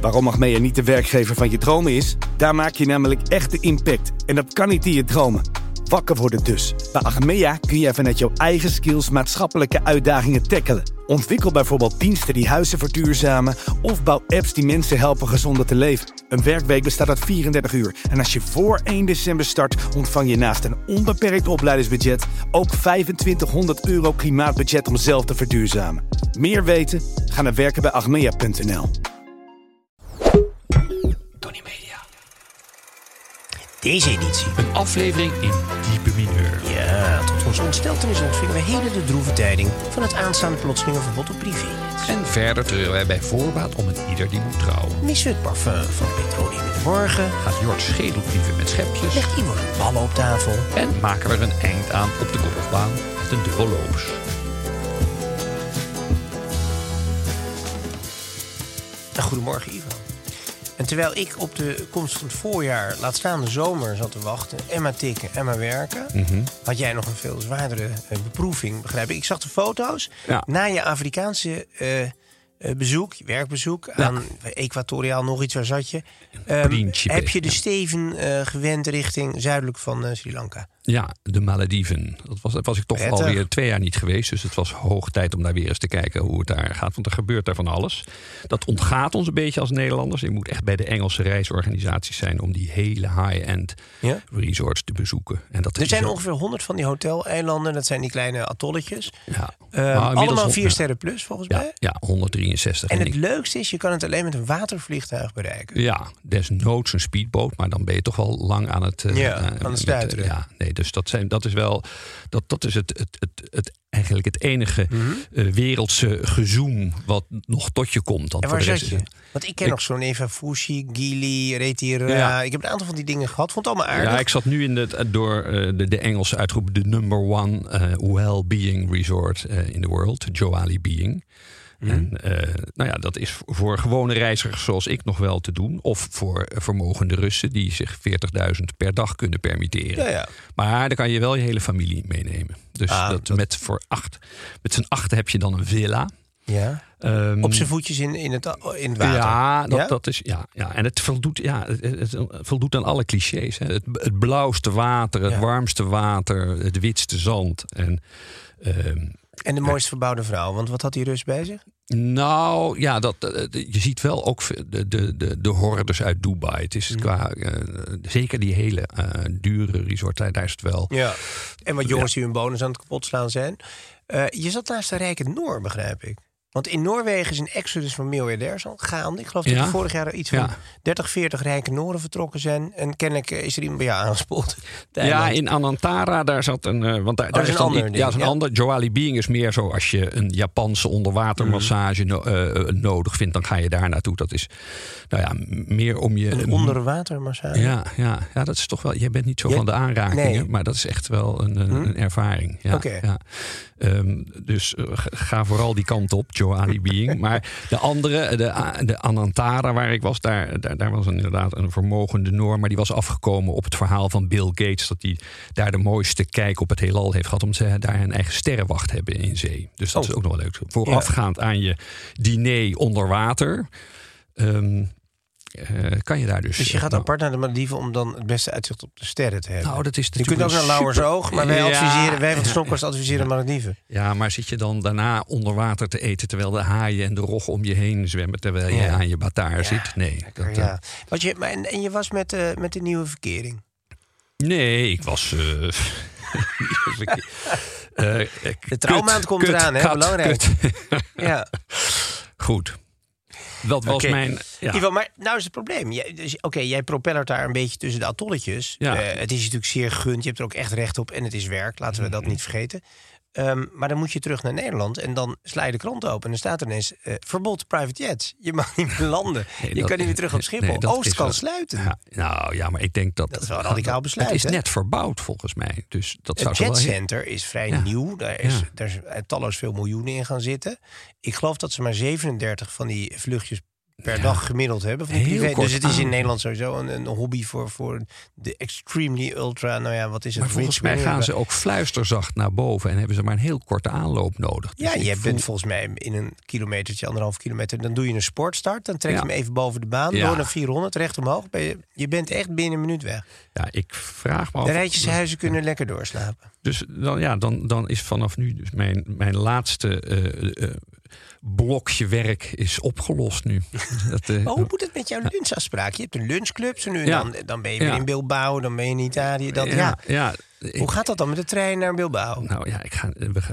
Waarom Achmea niet de werkgever van je dromen is? Daar maak je namelijk echte impact. En dat kan niet in je dromen. Wakker worden dus. Bij Achmea kun jij vanuit jouw eigen skills maatschappelijke uitdagingen tackelen. Ontwikkel bijvoorbeeld diensten die huizen verduurzamen... of bouw apps die mensen helpen gezonder te leven. Een werkweek bestaat uit 34 uur. En als je voor 1 december start, ontvang je naast een onbeperkt opleidingsbudget... ook 2500 euro klimaatbudget om zelf te verduurzamen. Meer weten? Ga naar werkenbijachmea.nl. Deze editie. Een aflevering in diepe mineur. Ja, tot onze ontsteltenis ontvingen we heden de droeve tijding van het aanstaande plotselinge verbod op privé. En verder treuren wij bij voorbaat om het ieder die moet trouwen. Missen we het parfum van petroleum in de morgen? Gaat Jort schedelbrieven met schepjes. Legt Ivo een ballen op tafel? En maken we er een eind aan op de golfbaan met een dubbel loops. Nou, goedemorgen Ivo. En terwijl ik op de komst van het voorjaar, laat staan de zomer, zat te wachten... en maar tikken en maar werken... Mhm. had jij nog een veel zwaardere eh, beproeving, begrijp ik. Ik zag de foto's Ja. na je Afrikaanse eh, eh, bezoek, je werkbezoek... aan Equatoriaal nog iets, waar zat je? Principe, heb je de steven gewend richting zuidelijk van Sri Lanka? Ja, de Malediven. Dat was, dat was ik toch Prettig. alweer twee jaar niet geweest. Dus het was hoog tijd om daar weer eens te kijken hoe het daar gaat. Want er gebeurt daar van alles. Dat ontgaat ons een beetje als Nederlanders. Je moet echt bij de Engelse reisorganisaties zijn om die hele high-end Ja? resorts te bezoeken. En dat Er zijn zo- ongeveer 100 van die hoteleilanden. Dat zijn die kleine atolletjes. Ja. Inmiddels allemaal hon- 4 ja. sterren plus, volgens Ja, mij. ja, 163. En het leukste is, je kan het alleen met een watervliegtuig bereiken. Ja, desnoods een speedboot, maar dan ben je toch wel lang aan het, eh, Ja, eh, aan het met, stuiteren. eh, ja, nee, dus dat, zijn, dat is wel, dat, dat is het, het, het, het, eigenlijk het enige Mhm. eh, wereldse gezoom wat nog tot je komt. Want En voor waar de rest je? het- Want ik ken Ik- nog zo'n Eva Fushi, Gili, Retira. Ja. Ik heb een aantal van die dingen gehad. Vond het allemaal aardig. Ja, ik zat nu in door eh, de, de Engelse uitroep de number one eh, well-being resort eh, in the world, Joali Being. Mhm. En eh, nou ja, dat is voor gewone reizigers zoals ik nog wel te doen. Of voor vermogende Russen die zich 40.000 per dag kunnen permitteren. Ja, ja. Maar dan kan je wel je hele familie meenemen. Dus Ah, dat, dat- Met, voor acht, met z'n achten heb je dan een villa. ja. Ehm, Op zijn voetjes in, in, het, in het water. Ja, dat, Ja? dat is ja, ja. En het voldoet, ja, het, voldoet aan alle clichés. Hè. Het, het blauwste water, het Ja. warmste water, het witste zand. En ehm, En de mooist verbouwde vrouw. Want wat had die Rus bij zich? nou, ja, dat, eh, de- je ziet wel ook de, de, de, de hordes uit Dubai. Het is qua, eh, zeker die hele eh, dure resort, daar is het wel. Ja. En wat jongens die hun bonus aan het kapotslaan zijn. Eh, je zat naast de rijke Noor, begrijp ik. Want in Noorwegen is een exodus van miljardairs al gaande. Ik geloof dat Ja. er vorig jaar iets van Ja. 30, 40 rijke Nooren vertrokken zijn. En kennelijk eh, is er iemand bij jou aangespoeld. Ja, in Anantara, daar zat een. eh, want daar, Oh, daar is een ander iets- Ja, is een ja. ander. Joali Being is meer zo als je een Japanse onderwatermassage Mhm. no- eh, nodig vindt, dan ga je daar naartoe. Dat is, nou ja, meer om je. Een onderwatermassage. Ja, ja, ja, dat is toch wel. Jij bent niet zo van de aanrakingen, nee. maar dat is echt wel een, een, Hm? een ervaring. Ja, Oké. ja. Ehm, dus ga- vooral die kant op, Joali Being. Maar de andere, de, de Anantara waar ik was, daar, daar, daar was inderdaad een vermogende Noor. Maar die was afgekomen op het verhaal van Bill Gates. Dat hij daar de mooiste kijk op het heelal heeft gehad. Omdat ze daar een eigen sterrenwacht hebben in zee. Dus dat Oh. is ook nog wel leuk. Voorafgaand aan je diner onder water. ehm, eh, kan je daar dus... Dus je eh, gaat nou, apart naar de Malediven om dan het beste uitzicht op de sterren te hebben. Nou, dat is je kunt ook een naar Lauwersoog, maar wij Ja. adviseren, wij van de Snokkers adviseren Malediven. Ja, maar zit je dan daarna onder water te eten... terwijl de haaien en de roggen om je heen zwemmen... terwijl je Ja. aan je bataar zit? Nee. Dat, eh, ja. Wat je, maar, en, en je was met, met de nieuwe verkering. Nee, ik was. De trouwmaand komt eraan, hè? Belangrijk. Ja. Goed. Dat was mijn. Ja. Ivo, maar nou is het probleem. Dus, Oké, jij propellert daar een beetje tussen de atolletjes. Ja. Eh, het is natuurlijk zeer gegund. Je hebt er ook echt recht op. En het is werk. Laten we dat Mhm. niet vergeten. Ehm, maar dan moet je terug naar Nederland. En dan sla je de krant open. En dan staat er ineens eh, verbod private jets. Je mag niet meer landen. Nee, je dat- kan niet meer terug op Schiphol. nee, Oost kan wel- sluiten. Ja, nou ja, maar ik denk dat. Dat is wel een radicaal besluit, Het is hè? net verbouwd volgens mij. Dus dat zou Het jetcenter is vrij Ja. nieuw. Daar is, Ja. daar is talloos veel miljoenen in gaan zitten. Ik geloof dat ze maar 37 van die vluchtjes per Ja. dag gemiddeld hebben. Van privé. Dus het is in aan. Nederland sowieso een, een hobby voor, voor de extremely ultra. Nou ja, wat is het? Maar volgens mij gaan ze ook fluisterzacht naar boven en hebben ze maar een heel korte aanloop nodig. Dus Ja, ik je voel- bent volgens mij in een kilometertje, anderhalf kilometer. Dan doe je een sportstart. Dan trek je Ja. hem even boven de baan. Ja. Door naar 400, recht omhoog. Ben je, je bent echt binnen een minuut weg. Ja, ik vraag me af. De rijtjeshuizen kunnen lekker doorslapen. Dus dan, ja, dan, dan is vanaf nu dus mijn, mijn laatste eh, eh, blokje werk is opgelost nu. Dat, eh, Maar hoe moet het met jouw lunchafspraak? Je hebt een lunchclub. Zo nu en Ja. dan, dan ben je weer Ja. in Bilbao. Dan ben je in Italië. Dat, ja, ja, ik- Hoe gaat dat dan met de trein naar Bilbao? Nou ja, ik ga,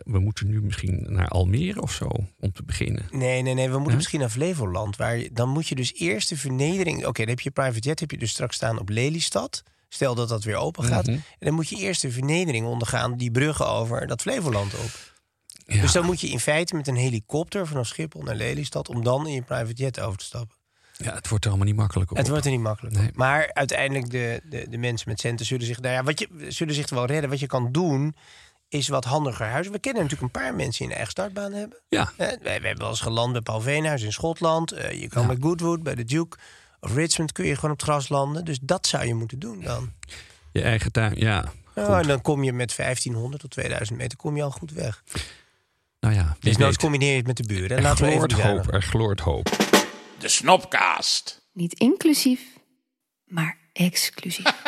we, moeten nu misschien naar Almere of zo om te beginnen. Nee, nee, nee. We moeten misschien naar Flevoland. Waar dan moet je dus eerst de vernedering... Oké, dan heb je private jet. Heb je dus straks staan op Lelystad. Stel dat dat weer open gaat. Mhm. En dan moet je eerst de vernedering ondergaan. Die bruggen over dat Flevoland op. Ja. Dus dan moet je in feite met een helikopter vanaf Schiphol naar Lelystad... om dan in je private jet over te stappen. ja, het wordt er allemaal niet makkelijker Het op. wordt er niet makkelijk. Nee. Maar uiteindelijk de, de, de mensen met centen zullen zich, nou ja, wat je, zullen zich wel redden. Wat je kan doen is wat handiger huizen. We kennen natuurlijk een paar mensen die een eigen startbaan hebben. Ja, wij hebben wel eens geland bij Paul Veenhuis in Schotland. Eh, je kan met Goodwood bij de Duke Richmond kun je gewoon op het gras landen. Dus dat zou je moeten doen dan. je eigen tuin, ja. En dan kom je met 1500 tot 2000 meter kom je al goed weg. Nou ja, Dus nou weet. combineer je het met de buren. er Laten we even gloort hoop, er gloort hoop. De Snopcast. Niet inclusief, maar exclusief.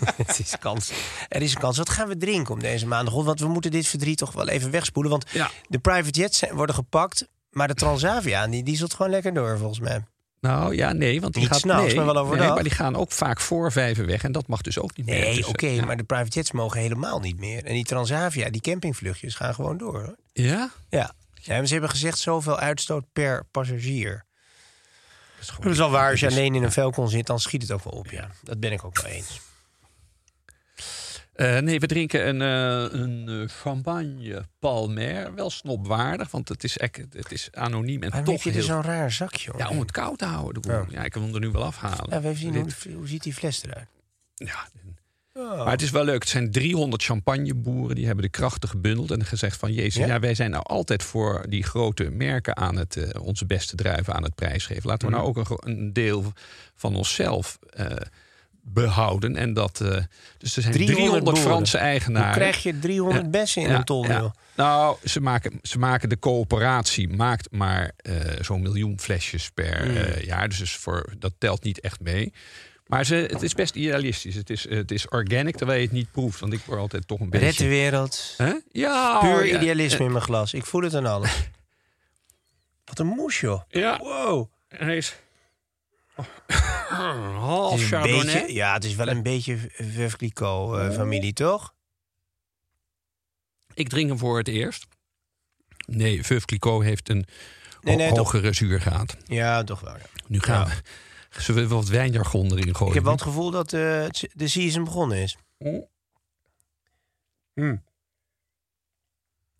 Het is kans. Er is een kans. Wat gaan we drinken om deze maandag? Want we moeten dit verdriet toch wel even wegspoelen. Want Ja. de private jets zijn- worden gepakt. Maar de Transavia, die dieselt gewoon lekker door volgens mij. Nou ja, nee, want die Niet gaat s'nachts, nee, maar wel overdag. Nee, maar die gaan ook vaak voor vijven weg en dat mag dus ook niet meer. Nee, Dus, oké, eh, ja. maar de private jets mogen helemaal niet meer. En die Transavia, die campingvluchtjes gaan gewoon door. Hoor. Ja? Ja. ja, ze hebben gezegd zoveel uitstoot per passagier. Dat is Dat is wel waar. Als je alleen in een Falcon zit, dan schiet het ook wel op. Ja, dat ben ik ook wel eens. Eh, nee, we drinken een, eh, een eh, champagne Palmer. Wel snopwaardig, want het is, het is anoniem en Waarom toch heb je er heel... zo'n raar zakje om? Ja, om het koud te houden. Ja. Ja, ik kan hem er nu wel afhalen. Ja, we zien Dit- hoe, hoe ziet die fles eruit? ja, Oh. Maar het is wel leuk. Het zijn 300 champagneboeren. Die hebben de krachten gebundeld en gezegd van... Jezus, Ja? ja? wij zijn nou altijd voor die grote merken aan het... eh, onze beste druiven aan het prijsgeven. Laten we nou Mhm. ook een, een deel van onszelf behouden. En dat... eh, dus er zijn 300 300, boeren. Franse eigenaren. Hoe krijg je 300 Ja. bessen in Ja, een ton? ja. Nou, ze maken, ze maken de coöperatie maakt maar eh, zo'n miljoen flesjes per Mm. eh, jaar. Dus voor, dat telt niet echt mee. Maar ze, het is best idealistisch. Het is, het is organic, terwijl je het niet proeft. Want ik word altijd toch een beetje... Red de wereld. Ja, Puur ja, idealisme in mijn glas. Ik voel het aan alles. Wat een moes, joh. Ja, Wow. en hij is... half een Chardonnay. beetje, ja, het is wel een beetje Veuve Clicquot-familie, toch? Ik drink hem voor het eerst. Nee, Veuve Clicquot heeft een Nee, ho- nee, toch. hogere zuurgraad. Ja, toch wel. ja. Nu gaan we... Zullen we wat wijnjargon erin gooien? Ik heb wel het gevoel dat eh, de season begonnen is.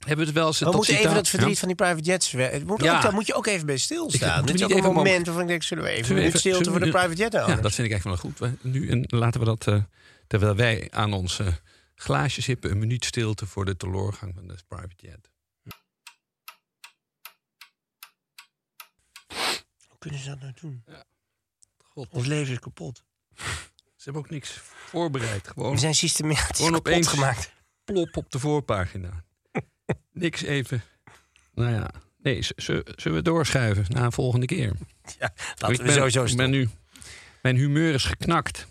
Hebben we het wel eens... We moeten even dat verdriet Ja? van die private jets... Het moet Ja. ook, daar moet je ook even bij stilstaan. Dit is ook even een moment waarvan ik denk... Zullen we even Zullen een we minuut even- stilte voor de private jet Ja, houden? dat vind ik eigenlijk wel goed. We- Nu en laten we dat, eh, terwijl wij aan onze glaasjes hippen, een minuut stilte voor de teloorgang van de private jet. Hoe kunnen ze dat nou doen? God, Ons leven is kapot. ze hebben ook niks voorbereid. Gewoon We zijn systematisch Gewoon kapot opeens. gemaakt. plop op de voorpagina. Niks even. Nou ja, Nee, zullen we doorschuiven naar een volgende keer? Ja, laten ik we ben, sowieso ik ben nu... Mijn humeur is geknakt.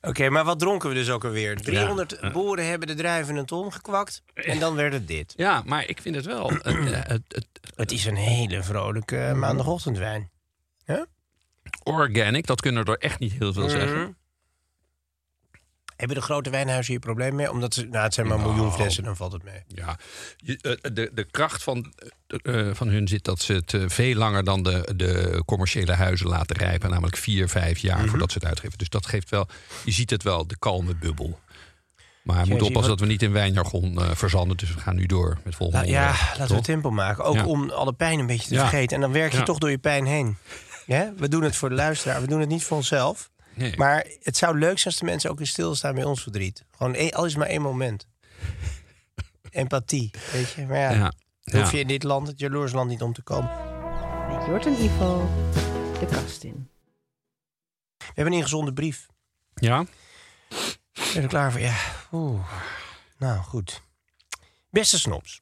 Oké, maar wat dronken we dus ook alweer? 300 Ja. boeren hebben de een ton gekwakt. En dan werd het dit. Ja, maar ik vind het wel... eh, eh, het, het, Het is een hele vrolijke eh, maandagochtendwijn. organic, dat kunnen er echt niet heel veel zeggen. Hebben de grote wijnhuizen hier probleem mee? Omdat ze, nou, het zijn maar een Nou. miljoen flessen, dan valt het mee. Ja, je- eh, de, de kracht van, eh, eh, van hun zit dat ze het veel langer dan de, de commerciële huizen laten rijpen. Namelijk vier, vijf jaar Mhm. voordat ze het uitgeven. Dus dat geeft wel, je ziet het wel, de kalme bubbel. Maar we zie moeten oppassen dat we niet in wijnjargon eh, verzanden. Dus we gaan nu door met volgende La- ja, onderwerp, laten we tempo maken. Ook Ja. om alle pijn een beetje te Ja. vergeten. En dan werk je Ja. toch door je pijn heen. Ja? We doen het voor de luisteraar. We doen het niet voor onszelf. Nee. Maar het zou leuk zijn als de mensen ook weer stilstaan bij ons verdriet. Gewoon één- al is maar één moment. Empathie, weet je. Maar ja, hoef je in dit land, het jaloers land, niet om te komen. Met Jort en Ivo de kast in. We hebben een ingezonde brief. ja? Ben je er klaar voor? Ja. Oeh. Nou, goed. Beste snops.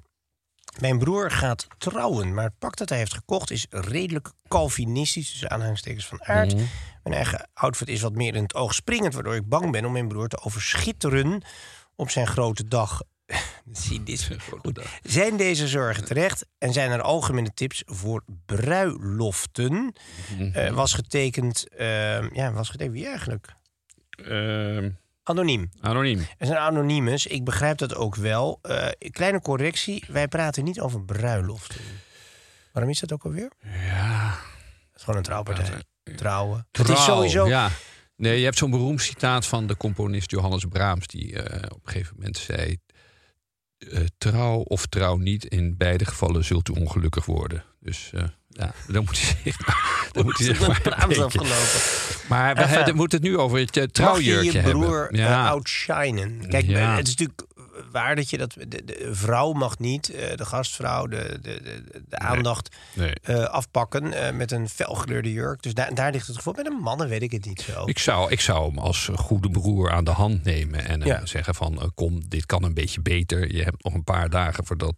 Mijn broer gaat trouwen, maar het pak dat hij heeft gekocht is redelijk Calvinistisch, dus aanhangstekens van aard. Mhm. Mijn eigen outfit is wat meer in het oog springend, waardoor ik bang ben om mijn broer te overschitteren op zijn grote dag. Zie dit. Goed. Zijn deze zorgen terecht en zijn er algemene tips voor bruiloften? Mhm. Eh, was getekend, eh, ja, was getekend wie eigenlijk? Ehm, Anoniem. anoniem. Er zijn anonimes, ik begrijp dat ook wel. Eh, kleine correctie, wij praten niet over bruiloften. Waarom is dat ook alweer? Ja. Het is gewoon een trouwpartij. Trouwen. Het Trouw, is sowieso... Ja. Nee, je hebt zo'n beroemd citaat van de componist Johannes Brahms, die eh, op een gegeven moment zei: eh, Trouw of trouw niet, in beide gevallen zult u ongelukkig worden. Dus eh, ja, dan moet hij zich, dan moet hij zich maar afgelopen. Maar we Enfin, hebben- moeten het nu over het eh, Mag je trouwjurkje je broer hebben. Ja. outshinen? Kijk, Ja. het is natuurlijk waar dat je dat... De, de vrouw mag niet, eh, de gastvrouw, de, de, de, de aandacht Nee. eh, afpakken eh, met een felgekleurde jurk. Dus daar, daar ligt het gevoel. Bij de mannen weet ik het niet zo. Ik zou, ik zou hem als goede broer aan de hand nemen en Ja. zeggen van kom, dit kan een beetje beter. Je hebt nog een paar dagen voordat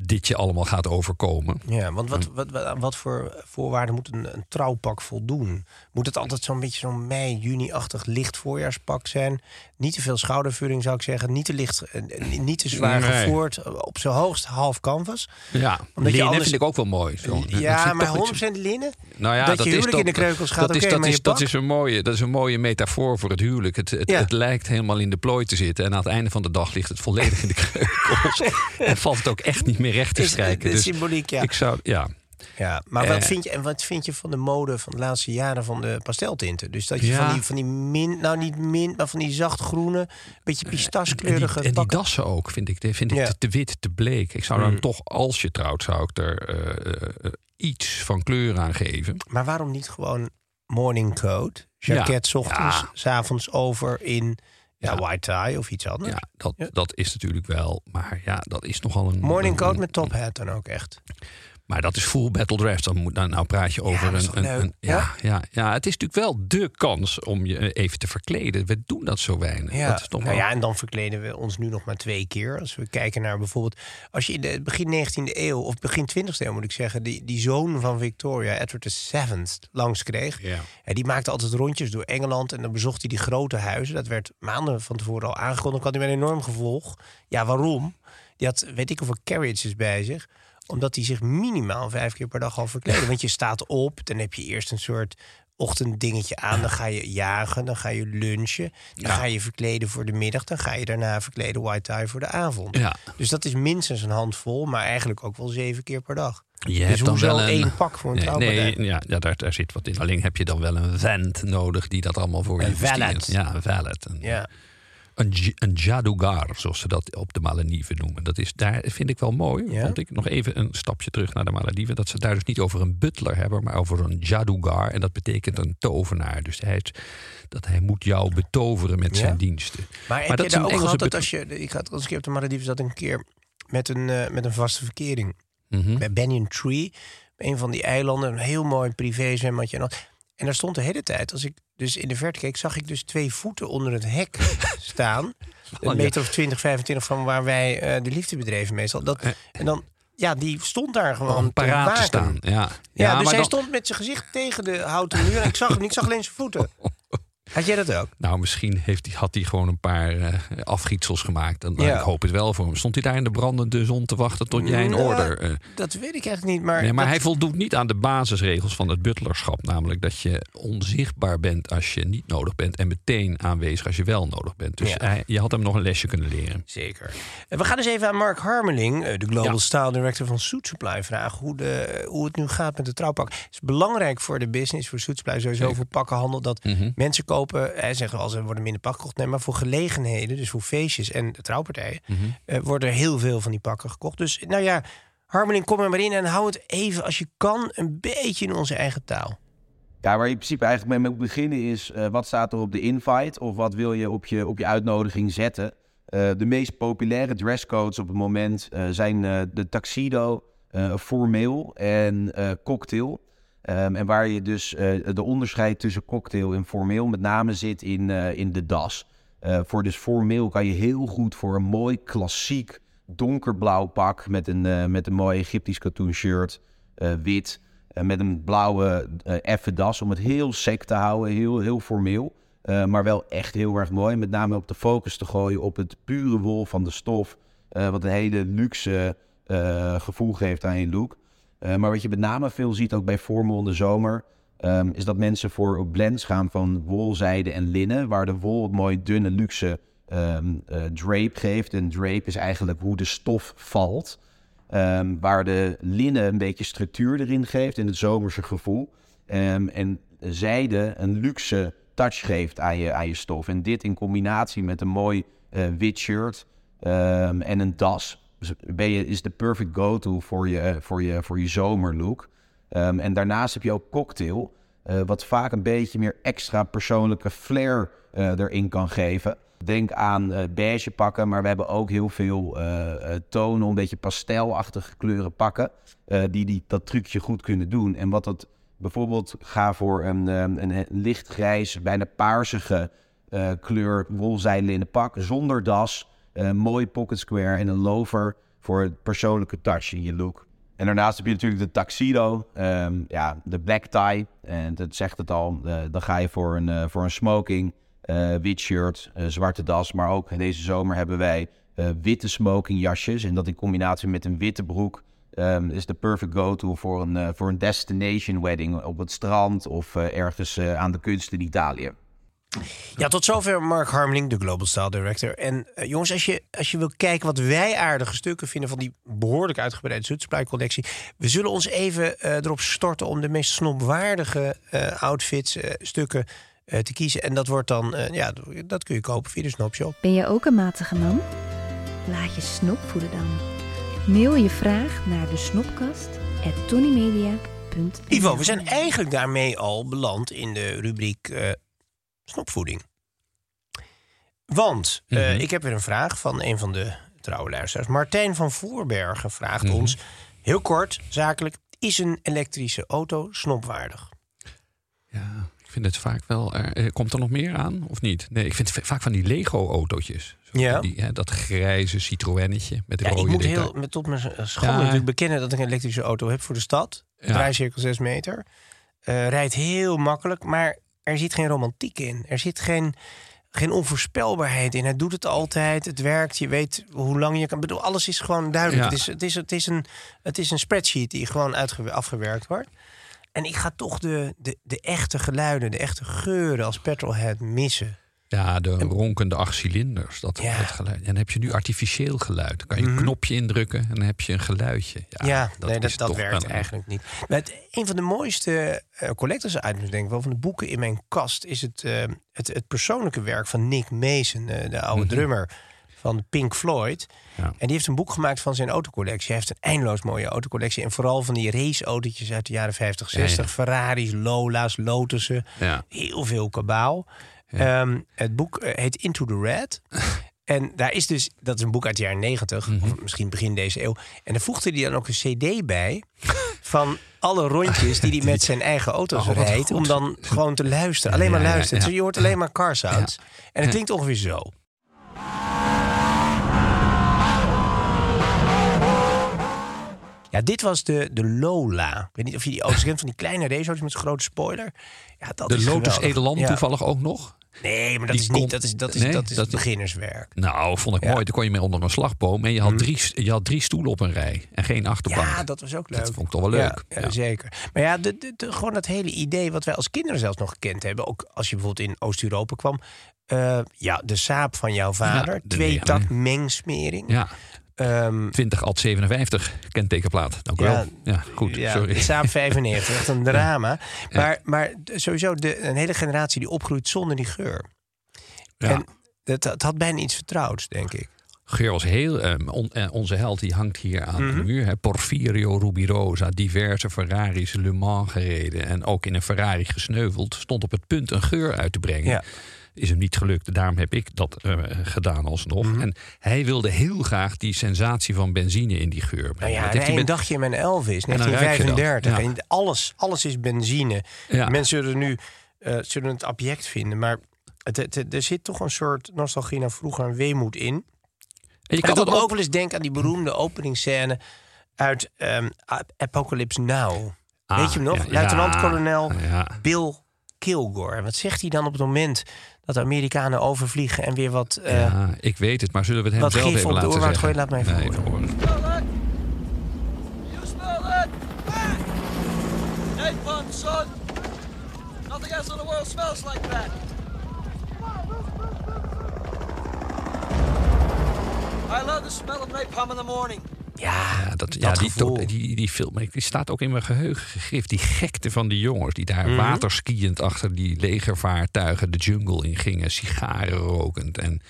dit je allemaal gaat overkomen. Ja, want wat, wat, wat, wat voor voorwaarden moet een, een trouwpak voldoen? Moet het altijd zo'n beetje zo'n mei, juni-achtig licht voorjaarspak zijn? Niet te veel schoudervulling zou ik zeggen. Niet te licht, eh, niet- te zwaar Nee. gevoerd. Op zijn hoogst half canvas. Ja, je linnen anders- vind ik ook wel mooi. Zo. Ja, maar toch iets- 100% linnen? Nou ja, dat je is huwelijk toch- in de kreukels gaat, dat is, dat is, dat is een mooie, dat is een mooie metafoor voor het huwelijk. Het, het, Ja. het lijkt helemaal in de plooi te zitten. En aan het einde van de dag ligt het volledig in de kreukels. en valt het ook echt niet meer recht te Is- strijken. de Dus symboliek, ja. ik zou, ja. Ja, maar wat Eh. vind je, en wat vind je van de mode van de laatste jaren van de pasteltinten? Dus dat je Ja. van die, van die mint, nou niet mint, maar van die zachtgroene, beetje En die, pistachekleurige en die pakken. dassen ook, vind ik, vind ik Ja. te, te wit, te bleek. Ik zou dan Mm. toch, als je trouwt, zou ik er eh, eh, iets van kleur aan geven. Maar waarom niet gewoon morning coat? Jacket 's Ja. ochtends, Ja. s avonds over in ja, Ja. white tie of iets anders. Ja, dat, Ja. dat is natuurlijk wel. Maar ja, dat is nogal een. Morning een- coat met top hat dan ook echt. Maar dat is full battle dress. Dan moet, nou, nou praat je over is een. een, een- ja, ja, ja, het is natuurlijk wel de kans om je even te verkleden. We doen dat zo weinig. Ja. Dat is toch nou wel, ja, en dan verkleden we ons nu nog maar twee keer. Als we kijken naar bijvoorbeeld... Als je in de begin 19e eeuw, of begin 20e eeuw moet ik zeggen... die, die zoon van Victoria, Edward VII, langs kreeg... Ja. Ja, die maakte altijd rondjes door Engeland en dan bezocht hij die grote huizen. Dat werd maanden van tevoren al aangekondigd. had hij met een enorm gevolg. Ja, waarom? Die had, weet ik hoeveel carriages bij zich. Omdat hij zich minimaal vijf keer per dag al verkleedde. Want je staat op, dan heb je eerst een soort ochtenddingetje aan. Dan ga je jagen, dan ga je lunchen. Dan Ja. ga je verkleden voor de middag. Dan ga je daarna verkleden white tie voor de avond. Ja. Dus dat is minstens een handvol, maar eigenlijk ook wel zeven keer per dag. Je dus hebt dan wel een. één pak voor een nee, nee, ja, ja daar, daar zit wat in. Alleen heb je dan wel een vent nodig die dat allemaal voor Een je valet. Ja, een valet. Een, Ja. Een, een jadugar, zoals ze dat op de Malediven noemen. Dat is, daar vind ik wel mooi. Ja? Vond ik nog even een stapje terug naar de Malediven. Dat ze daar dus niet over een butler hebben, maar over een jadugar. En dat betekent een tovenaar. Dus hij, is- dat hij moet jou betoveren met Ja? zijn diensten. Maar, heb dat je daar ook gehad dat als je... Ik had als ik op de Malediven zat een keer met een, eh, met een vaste verkering. Mhm. Bij Banyan Tree, een van die eilanden. Een heel mooi privé zwembadje. En, en daar stond de hele tijd, als ik dus in de verte keek, zag ik dus twee voeten onder het hek staan. Oh, Een meter of 20, 25 van waar wij eh, de liefde bedreven meestal. Dat, en dan, ja, die stond daar gewoon paraat te staan. Ja, Ja, ja dus maar hij dan- stond met zijn gezicht tegen de houten muur. En ik zag hem niet, ik zag alleen zijn voeten. Had jij dat ook? Nou, misschien heeft hij, had hij gewoon een paar eh, afgietsels gemaakt. En, Ja. Ik hoop het wel voor hem. Stond hij daar in de brandende zon te wachten tot jij een Nou, order... eh, Dat weet ik eigenlijk niet. Maar, nee, maar dat- hij voldoet niet aan de basisregels van het butlerschap. Namelijk dat je onzichtbaar bent als je niet nodig bent. En meteen aanwezig als je wel nodig bent. Dus Ja. hij- je had hem nog een lesje kunnen leren. Zeker. En we gaan eens even aan Mark Harmeling, eh, de Global Ja. Style Director van Suit Supply, vragen hoe, de, hoe het nu gaat met de trouwpak. Het is belangrijk voor de business, voor Suit Supply, sowieso voor pakkenhandel, dat Mhm. mensen kopen, hij zegt wel, ze worden minder pakken gekocht. Nee, maar voor gelegenheden, dus voor feestjes en de trouwpartijen, Mhm. eh, worden er heel veel van die pakken gekocht. Dus nou ja, Harmeling, kom er maar in en hou het even, als je kan, een beetje in onze eigen taal. Ja, waar je in principe eigenlijk mee moet beginnen is... eh, wat staat er op de invite of wat wil je op je, op je uitnodiging zetten? Eh, de meest populaire dresscodes op het moment eh, zijn eh, de tuxedo, eh, formeel en eh, cocktail. Ehm, en waar je dus eh, de onderscheid tussen cocktail en formeel met name zit in, eh, in de das. Eh, voor dus formeel kan je heel goed voor een mooi klassiek donkerblauw pak met een, met een mooi Egyptisch katoen shirt, wit... Met een blauwe effe das om het heel sec te houden, heel, heel formeel. Maar wel echt heel erg mooi. Met name op de focus te gooien op het pure wol van de stof. wat een hele luxe gevoel geeft aan je look. Eh, maar wat je met name veel ziet, ook bij formal in de zomer... ehm, is dat mensen voor blends gaan van wol, zijde en linnen. Waar de wol het mooi dunne luxe ehm, eh, drape geeft. En drape is eigenlijk hoe de stof valt. Ehm, waar de linnen een beetje structuur erin geeft in het zomerse gevoel. En zijde een luxe touch geeft aan je, aan je stof. En dit in combinatie met een mooi eh, wit shirt en een das. Ben je, is de perfect go-to voor je, voor je, voor je zomerlook. Ehm, en daarnaast heb je ook cocktail. eh, wat vaak een beetje meer extra persoonlijke flair eh, erin kan geven. Denk aan eh, beige pakken, maar we hebben ook heel veel tonen, een beetje pastelachtige kleuren pakken. die, die dat trucje goed kunnen doen. En wat dat bijvoorbeeld ga voor een, eh, een, een lichtgrijs, bijna paarsige kleur wolzijlinnen pak zonder das. Eh, mooi pocket square en een lover voor het persoonlijke touch in je look. En daarnaast heb je natuurlijk de tuxedo, ehm, ja, de black tie. En dat zegt het al, eh, dan ga je voor een, eh, voor een smoking, eh, wit shirt, zwarte das. Maar ook deze zomer hebben wij witte smoking jasjes. En dat in combinatie met een witte broek ehm, is de perfect go-to voor een, voor een destination wedding op het strand of ergens aan de kust in Italië. Ja, tot zover Mark Harmeling, de Global Style Director. En eh, jongens, als je, als je wil kijken wat wij aardige stukken vinden van die behoorlijk uitgebreide Zoet Supply collectie. We zullen ons even eh, erop storten om de meest snopwaardige eh, outfits, stukken te kiezen. En dat wordt dan, ja, dat kun je kopen via de Snopshop. Ben je ook een matige man? Laat je snop voeden dan. Mail je vraag naar de snopkast at Ivo, we zijn eigenlijk daarmee al beland in de rubriek eh, snopvoeding. Want eh, Mhm. ik heb weer een vraag van een van de trouwe luisteraars. Martijn van Voorbergen vraagt Mhm. ons, heel kort, zakelijk... is een elektrische auto snopwaardig? Ja, ik vind het vaak wel... er- eh, komt er nog meer aan of niet? Nee, ik vind het vaak van die Lego-autootjes. Ja. Die, hè, dat grijze Citroënnetje met de Ja, ik rode moet detail. heel, met tot mijn Ja. natuurlijk bekennen... dat ik een elektrische auto heb voor de stad. Ja. Draaicirkel 6 meter. Eh, rijdt heel makkelijk, maar er zit geen romantiek in. Er zit geen, geen onvoorspelbaarheid in. Hij doet het altijd, het werkt, je weet hoe lang je kan... bedoel, alles is gewoon duidelijk. Ja. Het, is, het, is, het, is een, het is een spreadsheet die gewoon afgewerkt wordt. En ik ga toch de, de, de echte geluiden, de echte geuren als petrolhead missen. Ja, de ronkende acht cilinders. Dat, Ja. dat geluid. En dan heb je nu artificieel geluid. Dan kan je een Mhm. knopje indrukken en dan heb je een geluidje. Ja, Ja, nee, dat, dat werkt een- eigenlijk niet. Maar het, een van de mooiste eh, collectors items, denk ik wel, van de boeken in mijn kast, is het, eh, het, het persoonlijke werk van Nick Mason, eh, de oude Mhm. drummer van Pink Floyd. Ja. En die heeft een boek gemaakt van zijn autocollectie. Hij heeft een eindeloos mooie autocollectie. En vooral van die raceautootjes uit de jaren 50, Ja, ja. 60. Ferraris, Lola's, Lotussen. Ja. Heel veel kabaal. Ehm, het boek eh, heet Into the Red. En daar is dus, dat is een boek uit de jaren 90, Mhm. of misschien begin deze eeuw. En daar voegde hij dan ook een CD bij van alle rondjes die hij met zijn eigen auto's Oh, rijdt. Om dan gewoon te luisteren. Alleen maar luisteren. Dus je hoort alleen maar car sounds. En het klinkt ongeveer zo. Ja, dit was de, de Lola. Ik weet niet of je die auto's kent van die kleine raceauto's met zo'n grote spoiler. Ja, dat De is Lotus geweldig. Elan Ja. toevallig ook nog. Nee, maar dat Die is kon- niet. Dat is, dat is, Nee, dat is dat beginnerswerk. Nou, vond ik Ja. Mhm. mooi. Toen kon je mee onder een slagboom. En je had, drie, je had drie stoelen op een rij. En geen achterbank. Ja, dat was ook leuk. Dat vond ik toch wel leuk. Ja, ja, Ja. zeker. Maar ja, de, de, de- gewoon dat hele idee wat wij als kinderen zelfs nog gekend hebben. Ook als je bijvoorbeeld in Oost-Europa kwam. Eh, ja, de saap van jouw vader. Twee tak mengsmering. Ja, Ehm, 20 alt 57 kentekenplaat. Dank u Ja, wel. Ja, goed. ja, sorry. de Saab 95, echt een drama. Maar, maar sowieso de, een hele generatie die opgroeit zonder die geur. Ja. En het, het had bijna iets vertrouwds, denk ik. Geur was heel... ehm, on- eh, onze held die hangt hier aan Mhm. de muur. Hè. Porfirio Rubirosa, diverse Ferraris Le Mans gereden. En ook in een Ferrari gesneuveld. Stond op het punt een geur uit te brengen. Ja. Is hem niet gelukt. Daarom heb ik dat eh, gedaan alsnog. Mhm. En hij wilde heel graag die sensatie van benzine in die geur Nou brengen. ja, Dat heeft hij een dagje in mijn Elvis, En dan ruik je dat, 1935. ja. En alles, alles is benzine. Ja. Mensen zullen nu eh, zullen het abject vinden, maar het, het- het- er zit toch een soort nostalgie naar vroeger en weemoed in. En je kan ook ook... wel eens denken aan die beroemde openingsscène uit Ap- Apocalypse Now. Ah, Weet je hem nog? ja, ja, Luitenant-kolonel ja. Bill Kilgore. Wat zegt hij dan op het moment dat de Amerikanen overvliegen en weer wat... eh, ja, ik weet het, maar zullen we het hem wat zelf even laten zeggen? gooien? Laat mij even Nee, horen. horen. Son! Nothing else in the world smells like that! I love the smell of napalm in the morning. Ja, dat, ja die, die, die, die film die staat ook in mijn geheugen gegrift. Die gekte van die jongens die daar Mhm. waterskiënd achter die legervaartuigen de jungle in gingen, sigaren rokend en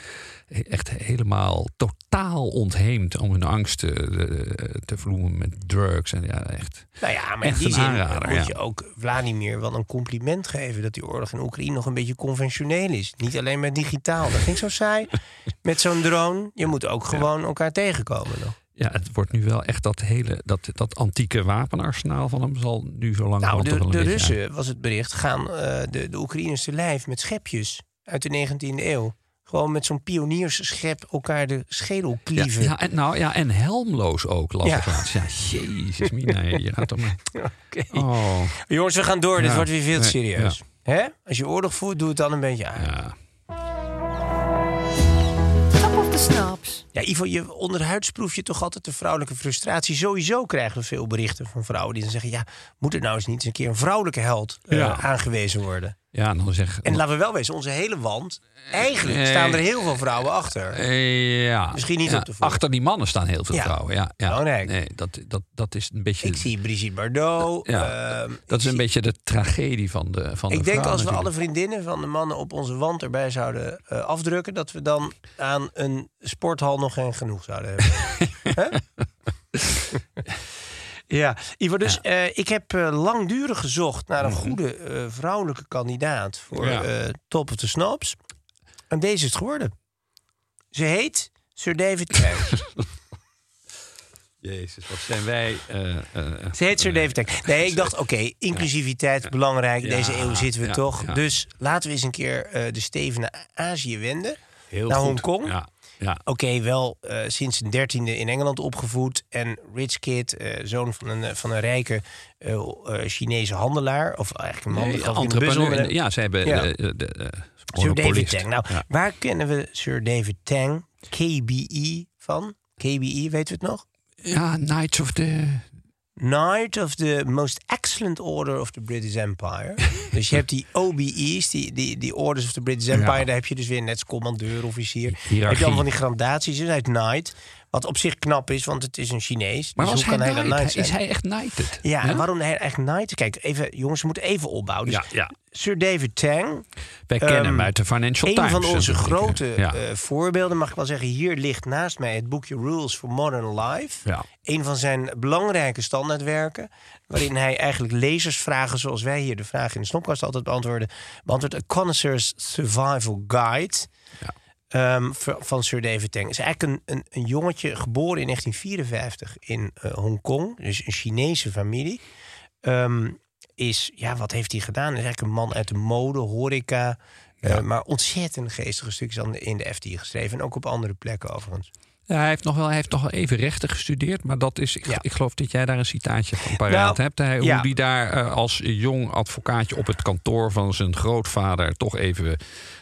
echt helemaal totaal ontheemd om hun angsten te, te vloemen met drugs. En ja, echt. Nou ja, maar in die zin aanrader, moet ja. je ook Vladimir wel een compliment geven... dat die oorlog in Oekraïne nog een beetje conventioneel is. Niet alleen maar digitaal. Dat vind ik zo saai. Met zo'n drone. Je moet ook gewoon elkaar tegenkomen nog. Ja, het wordt nu wel echt dat hele dat, dat antieke wapenarsenaal van hem zal nu zo lang Nou, de, Russen, was het bericht, gaan eh, de, de Oekraïners te lijf met schepjes uit de 19e eeuw. Gewoon met zo'n pioniersschep elkaar de schedel klieven. ja, en, nou, ja, en helmloos ook, las Ja. Ja, jezus, Mina, je gaat toch maar... Oké. Oh, Jongens, we gaan door. Dit wordt weer veel te serieus. Hè? Als je oorlog voert, doe het dan een beetje aan. Ja, Ivo, je onderhuids proef je toch altijd de vrouwelijke frustratie. Sowieso krijgen we veel berichten van vrouwen die dan zeggen... ja, moet er nou eens niet eens een keer een vrouwelijke held eh, Ja. aangewezen worden? Ja, en dan zeg En laten we wel wezen, onze hele wand... eigenlijk staan er heel veel vrouwen achter. Eh, ja. Misschien niet Ja, op de. Achter die mannen staan heel veel Ja. vrouwen. Ja, ja. Nee, dat, dat, dat is een beetje... Ik zie Brigitte Bardot. Ja, ehm, dat is een zie- beetje de tragedie van de van de Ik denk als we alle vriendinnen van de mannen op onze wand erbij zouden eh, afdrukken... dat we dan aan een sporthal nog geen genoeg zouden hebben. ja, Ivo, dus eh, ik heb eh, langdurig gezocht naar een goede eh, vrouwelijke kandidaat... voor Mhm. Ja. Top of the Snobs. En deze is het geworden. Ze heet Sir David. Jezus, wat zijn wij... Ze heet Sir David. Nee, ik dacht, oké, inclusiviteit, belangrijk. Ja, Deze eeuw zitten we toch. Dus laten we eens een keer de steven naar Azië wenden. heel naar. Hongkong? Ja, ja. Oké, wel eh, sinds zijn dertiende in Engeland opgevoed. En rich kid, eh, zoon van een, van een rijke eh, Chinese handelaar. Of eigenlijk een man Nee, in de. Ja, ze hebben... Ja. de, eh, Sir David. Tang. Nou, Ja. waar kennen we Sir David Tang, KBE, van? KBE, weten we het nog? Ja, Knights of the... Knight of the Most Excellent Order of the British Empire. dus je hebt die OBE's, die, die, die Orders of the British Empire. Ja. Daar heb je dus weer net als commandeur, officier. Hiërarchie. Heb je allemaal van die gradaties. Dus hij Knight. Wat op zich knap is, want het is een Chinees. Maar dus was hoe hij kan hij dan knight? Knight zijn? Is hij echt knighted? Ja, en waarom hij echt Knight? Kijk, even, jongens, we moeten even opbouwen. Dus Ja, ja. Sir David Tang, Wij kennen hem Ehm, uit de Financial een Times. van onze grote. Ja. eh, voorbeelden, mag ik wel zeggen. Hier ligt naast mij het boekje Rules for Modern Life. Ja. Een van zijn belangrijke standaardwerken. Waarin hij eigenlijk lezersvragen, zoals wij hier de vragen in de snopkast altijd beantwoorden. Beantwoordt A Connoisseur's Survival Guide. Ja. ehm, van Sir David Tang. is eigenlijk een, een, een jongetje geboren in 1954 in eh, Hongkong. Dus een Chinese familie. Ehm, is, ja, wat heeft hij gedaan? Is eigenlijk een man uit de mode, horeca. eh, maar ontzettend geestige stukjes in de FT geschreven. En ook op andere plekken overigens. Ja, hij heeft nog wel, hij heeft nog wel even rechten gestudeerd. Maar dat is, ik, Ja. ik geloof dat jij daar een citaatje van paraat Nou, hebt. Hij, ja. Hoe die daar eh, als jong advocaatje op het kantoor van zijn grootvader... toch even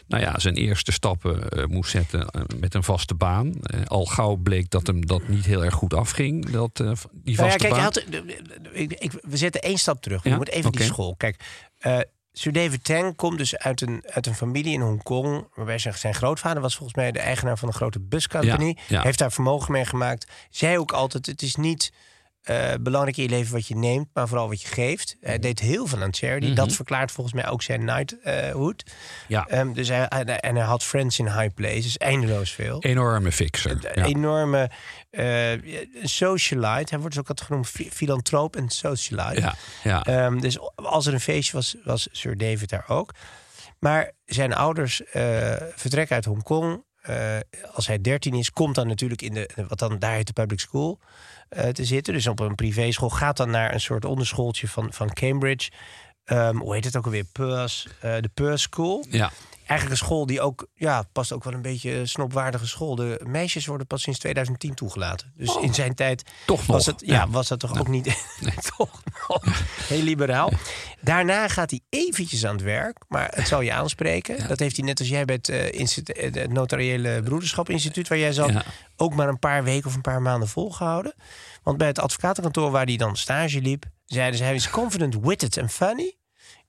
nou ja, zijn eerste stappen eh, moest zetten eh, met een vaste baan. Al gauw bleek dat hem dat niet heel erg goed afging, dat, die Nou ja, vaste kijk, hij baan. had, ik, ik- we zetten één stap terug. We Ja? moeten even die school. Kijk, Sir David Tang komt dus uit een, uit een familie in Hongkong. Waarbij zijn, zijn grootvader was volgens mij de eigenaar van een grote buscompany. Ja, ja. Heeft daar vermogen mee gemaakt. Zei ook altijd: het is niet eh, belangrijk in je leven wat je neemt, maar vooral wat je geeft. Hij deed heel veel aan charity. Dat verklaart volgens mij ook zijn knighthood. Ja. Ehm, dus hij, en hij had friends in high places, eindeloos veel Enorme fixer. Ja. enorme eh, socialite. Hij wordt dus ook altijd genoemd fi- filantroop en socialite. Ja, ja. Ehm, dus als er een feestje was, was Sir David daar ook. Maar zijn ouders eh, vertrekken uit Hongkong. Eh, als hij 13 is, komt dan natuurlijk in de, wat dan daar heet de public school eh, te zitten. Dus op een privéschool. Gaat dan naar een soort onderschooltje van, van Cambridge. Ehm, hoe heet het ook alweer? Eh, de Peirce School ja. Eigenlijk een school die ook, ja, past ook wel een beetje een snopwaardige school. De meisjes worden pas sinds 2010 toegelaten. Dus in zijn tijd Oh. Toch was, nog, het, ja, ja. was dat toch ook niet toch nog heel liberaal. Daarna gaat hij eventjes aan het werk, maar het zal je aanspreken. Dat heeft hij net als jij bij het, eh, instituut- eh, het Notariële Broederschap Instituut, waar jij zat, ook maar een paar weken of een paar maanden volgehouden. Want bij het advocatenkantoor waar hij dan stage liep, zeiden ze hij is confident, witted en funny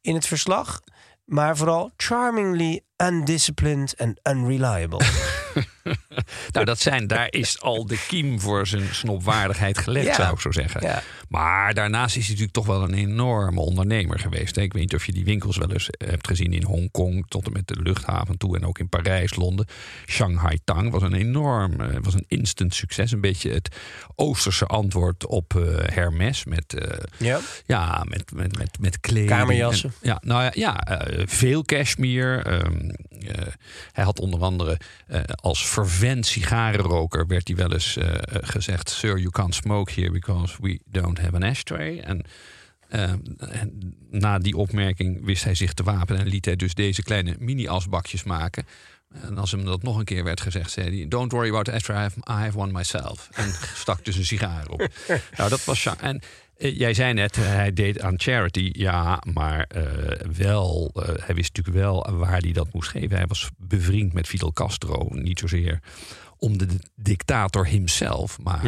in het verslag. Maar vooral charmingly undisciplined and unreliable. Nou, dat zijn, daar is al de kiem voor zijn snopwaardigheid gelegd, Ja. zou ik zo zeggen. Ja. Maar daarnaast is hij natuurlijk toch wel een enorme ondernemer geweest. hè. Ik weet niet of je die winkels wel eens hebt gezien in Hongkong, tot en met de luchthaven toe en ook in Parijs, Londen. Shanghai Tang was een enorm, eh, was een instant succes. Een beetje het Oosterse antwoord op eh, Hermes met, eh, ja. ja, met, met, met, met kleding. Kamerjassen. En- ja, nou ja, ja veel cashmere. Ehm, eh, hij had onder andere als vervent sigarenroker werd hij wel eens eh, gezegd: Sir, you can't smoke here because we don't have an ashtray. En, ehm, en na die opmerking wist hij zich te wapenen en liet hij dus deze kleine mini-asbakjes maken. En als hem dat nog een keer werd gezegd, zei hij: Don't worry about the ashtray, I have, I have one myself. En stak dus een sigaar op. nou, dat was. En jij zei net, eh, hij deed aan charity. Ja, maar eh, wel, eh, hij wist natuurlijk wel waar hij dat moest geven. Hij was bevriend met Fidel Castro. Niet zozeer om de dictator himself, maar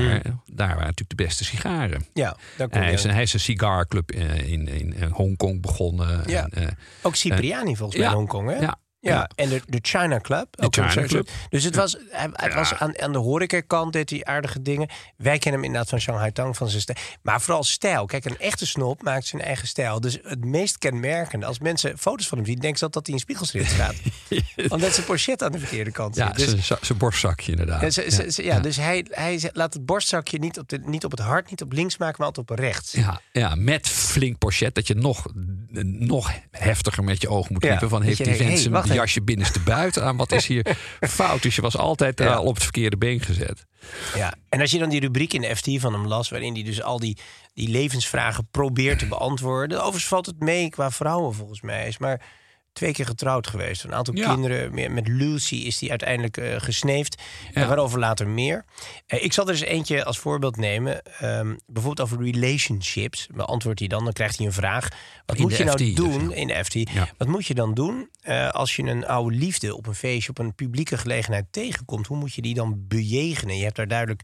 daar waren natuurlijk de beste sigaren. Ja, daar Hij is, een, hij is een cigarclub in, in, in, Hongkong begonnen. Ja. En, eh, Ook Cipriani volgens mij in Hongkong, hè? Ja. Ja, en de, de China Club. China. Dus het was, hij, hij was aan, aan de horecakant deed hij aardige dingen. Wij kennen hem inderdaad van Shanghai Tang, van zijn stijl. Maar vooral stijl. Kijk, een echte snop maakt zijn eigen stijl. Dus het meest kenmerkende, als mensen foto's van hem zien... denken ze dat hij in spiegelschrift staat. Omdat zijn pochet aan de verkeerde kant ja. Dus, zijn- borstzakje inderdaad. ja, dus hij, hij laat het borstzakje niet op, de, niet op het hart, niet op links maken, maar altijd op rechts. Ja, ja, met flink pochet. Dat je nog, nog heftiger met je oog moet knippen. Van dat heeft die vent hey, jasje binnenste buiten aan? Wat is hier fout? Dus je was altijd Ja. al op het verkeerde been gezet. Ja, en als je dan die rubriek in de FT van hem las, waarin hij dus al die, die levensvragen probeert te beantwoorden. Overigens valt het mee qua vrouwen volgens mij. Is maar twee keer getrouwd geweest. Een aantal Ja. kinderen. Meer- Met Lucy is hij uiteindelijk eh, gesneefd. Ja. En waarover later meer. Eh, ik zal er eens eentje als voorbeeld nemen. Ehm, bijvoorbeeld over relationships. Beantwoordt hij dan, dan krijgt hij een vraag. Wat In moet je nou doen in de FT? Ja. Wat moet je dan doen eh, als je een oude liefde op een feestje, op een publieke gelegenheid tegenkomt? Hoe moet je die dan bejegenen? Je hebt daar duidelijk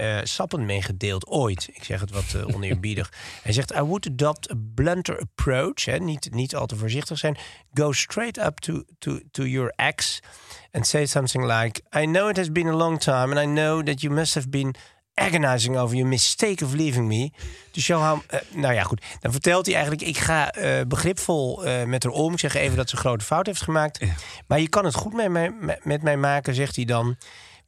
eh, sappen mee gedeeld ooit. Ik zeg het wat eh, oneerbiedig. Hij zegt, I would adopt a blunter approach. Hè, niet, niet al te voorzichtig zijn. Go straight up to, to, to your ex and say something like... I know it has been a long time and I know that you must have been agonizing over your mistake of leaving me. To show how... eh, nou ja, goed. Dan vertelt hij eigenlijk... Ik ga begripvol met haar om. Ik zeg even dat ze een grote fout heeft gemaakt. Maar je kan het goed met mij, met, met mij maken, zegt hij dan.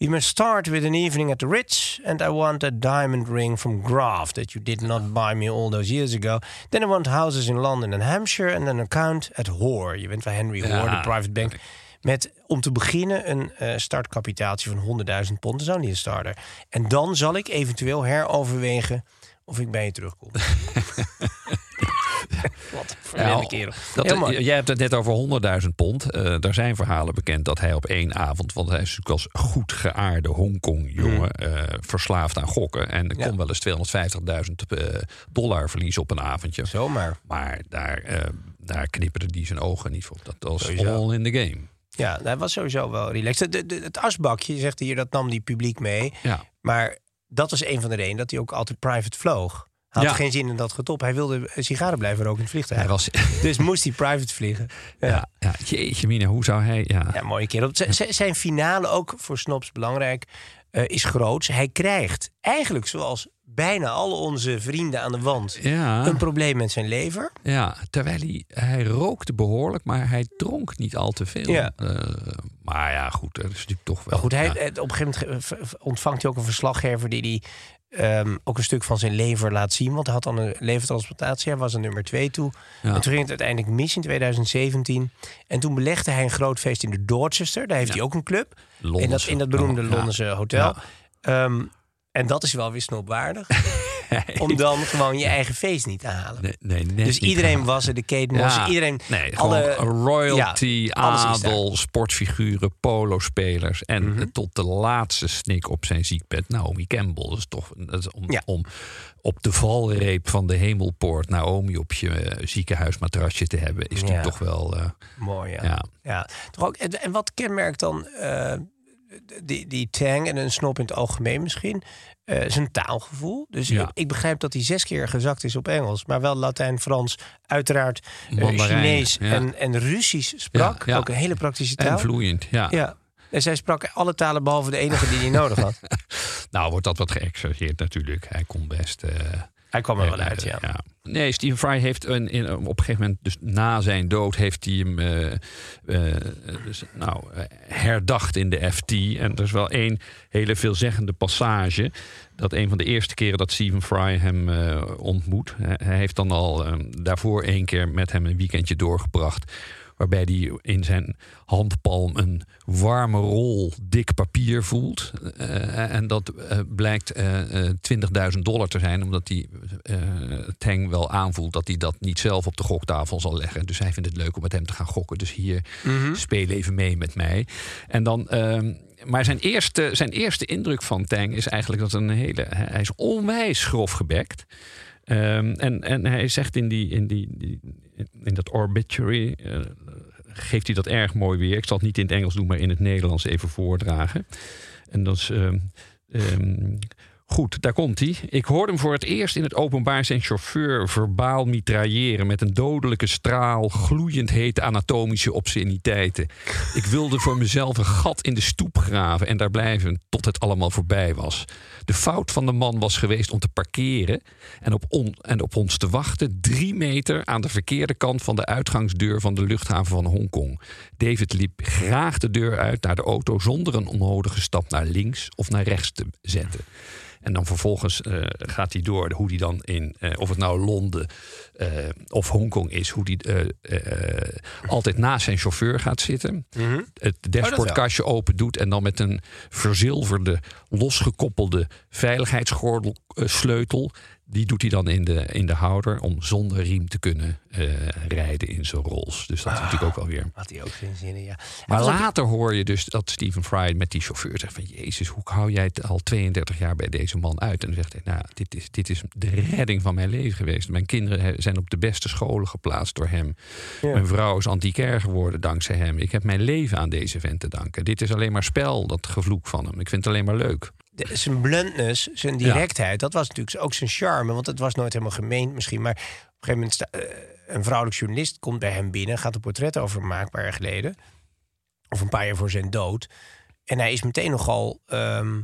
We must start with an evening at the Ritz, and I want a diamond ring from Graf that you did not buy me all those years ago. Then I want houses in London and Hampshire, and an account at Hoare. Je bent van Henry Hoare, Ja. de private bank. Met om te beginnen een eh, startkapitaaltje van 100.000 pond. Dat is ook niet een starter. En dan zal ik eventueel heroverwegen of ik bij je terugkom. Een vervelende kerel. Dat, jij hebt het net over 100.000 pond. Eh er zijn verhalen bekend dat hij op één avond... want hij is natuurlijk als goed geaarde Hongkong-jongen... eh, verslaafd aan gokken. En er. Ja. kon wel eens 250.000 eh, dollar verliezen op een avondje. Zomaar. Maar daar, eh daar knipperde die zijn ogen niet voor. Dat was Sowieso. all in the game. Ja, dat was sowieso wel relaxed. De, de- het asbakje, zegt hier, dat nam die publiek mee. Ja. Maar dat was een van de redenen dat hij ook altijd private vloog. Hij had Ja. geen zin in dat getop. Hij wilde sigaren blijven roken in het vliegtuig. Hij was... Dus moest hij private vliegen. Ja, ja, ja, jeetje mina, hoe zou hij... Ja, ja mooie kerel. Z- zijn finale, ook voor Snops belangrijk, eh, is groots. Hij krijgt eigenlijk zoals bijna alle onze vrienden aan de wand... Ja. een probleem met zijn lever. Ja, terwijl hij, hij rookte behoorlijk, maar hij dronk niet al te veel. Ja. Eh, maar ja, goed, dat is natuurlijk toch wel... Maar goed, hij, ja. eh, op een gegeven moment ontvangt hij ook een verslaggever die die ehm, ook een stuk van zijn lever laat zien. Want hij had dan een levertransplantatie. Hij was een nummer twee toe. Ja. En toen ging het uiteindelijk mis in 2017. En toen belegde hij een groot feest in de Dorchester. Daar heeft hij ook een club. In dat, in dat beroemde. Londense hotel. Ehm, en dat is wel weer snopwaardig. om dan gewoon je eigen feest niet te halen. Nee, nee, net dus iedereen was er, de Kate Moss, Ja, iedereen... Nee, alle, royalty, ja, adel, sportfiguren, polospelers. En Mhm. tot de laatste snik op zijn ziekbed. Naomi Campbell. Dat is toch dat is om, Ja. om op de valreep van de hemelpoort Naomi op je eh, ziekenhuismatrasje te hebben. Is natuurlijk Ja. toch wel... eh, Mooi, ja. ja. Toch ook, en, en wat kenmerkt dan eh, die, die tang en een snop in het algemeen misschien? eh zijn taalgevoel. Dus Ja. ik, ik begrijp dat hij zes keer gezakt is op Engels, maar wel Latijn, Frans, uiteraard eh, Chinees ja. en, en Russisch sprak. Ja. Ook een hele praktische taal. En vloeiend, ja. Ja. En zij sprak alle talen behalve de enige die hij nodig had. Nou wordt dat wat geëxageerd natuurlijk. Hij kon best... eh, Hij kwam er wel uit, ja. Nee, Stephen Fry heeft een, in, op een gegeven moment, dus na zijn dood, heeft hij hem eh, eh, dus, nou, eh, herdacht in de FT. En er is wel één hele veelzeggende passage. Dat een van de eerste keren dat Stephen Fry hem ontmoet. Hij heeft dan al daarvoor één keer met hem een weekendje doorgebracht. Waarbij hij in zijn handpalm een warme rol dik papier voelt. Eh, en dat eh, blijkt eh, eh, 20.000 dollar te zijn, omdat hij eh, Tang wel aanvoelt dat hij dat niet zelf op de goktafel zal leggen. Dus hij vindt het leuk om met hem te gaan gokken. Dus hier speel even mee met mij. En dan. ehm, maar zijn eerste, zijn eerste indruk van Tang is eigenlijk dat een hele. Hij is onwijs grof Ehm, en, en hij zegt in, die, in, die, die- in dat obituary. eh, geeft hij dat erg mooi weer. Ik zal het niet in het Engels doen, maar in het Nederlands even voordragen. En dat is. ehm, ehm, Goed, daar komt hij. Ik hoorde hem voor het eerst in het openbaar zijn chauffeur verbaal mitrailleren met een dodelijke straal, gloeiend hete anatomische obsceniteiten. Ik wilde voor mezelf een gat in de stoep graven en daar blijven tot het allemaal voorbij was. De fout van de man was geweest om te parkeren en op, en op ons te wachten drie meter aan de verkeerde kant van de uitgangsdeur van de luchthaven van Hongkong. David liep graag de deur uit naar de auto zonder een onnodige stap naar links of naar rechts te zetten. En dan vervolgens eh, gaat hij door hoe hij dan in, eh, of het nou Londen eh, of Hongkong is, hoe hij eh, altijd naast zijn chauffeur gaat zitten. Het dashboardkastje open doet en dan met een verzilverde, losgekoppelde veiligheidsgordel eh, sleutel. Die doet hij dan in de, in de houder om zonder riem te kunnen eh, rijden in zijn Rolls. Dus dat is natuurlijk ook wel weer. Had hij ook geen zin in, ja. Maar ook- later hoor je dus dat Stephen Fry met die chauffeur zegt van... Jezus, hoe hou jij het al 32 jaar bij deze man uit? En dan zegt hij, nou, dit is, dit is de redding van mijn leven geweest. Mijn kinderen zijn op de beste scholen geplaatst door hem. Ja. Mijn vrouw is antiquair geworden dankzij hem. Ik heb mijn leven aan deze vent te danken. Dit is alleen maar spel, dat gevloek van hem. Ik vind het alleen maar leuk. De- zijn bluntness, zijn directheid, dat was natuurlijk ook zijn charme. Want het was nooit helemaal gemeend misschien. Maar op een gegeven moment, sta- eh, een vrouwelijk journalist komt bij hem binnen... gaat een portret over hem maken, een paar jaar geleden. Of een paar jaar voor zijn dood. En hij is meteen nogal ehm,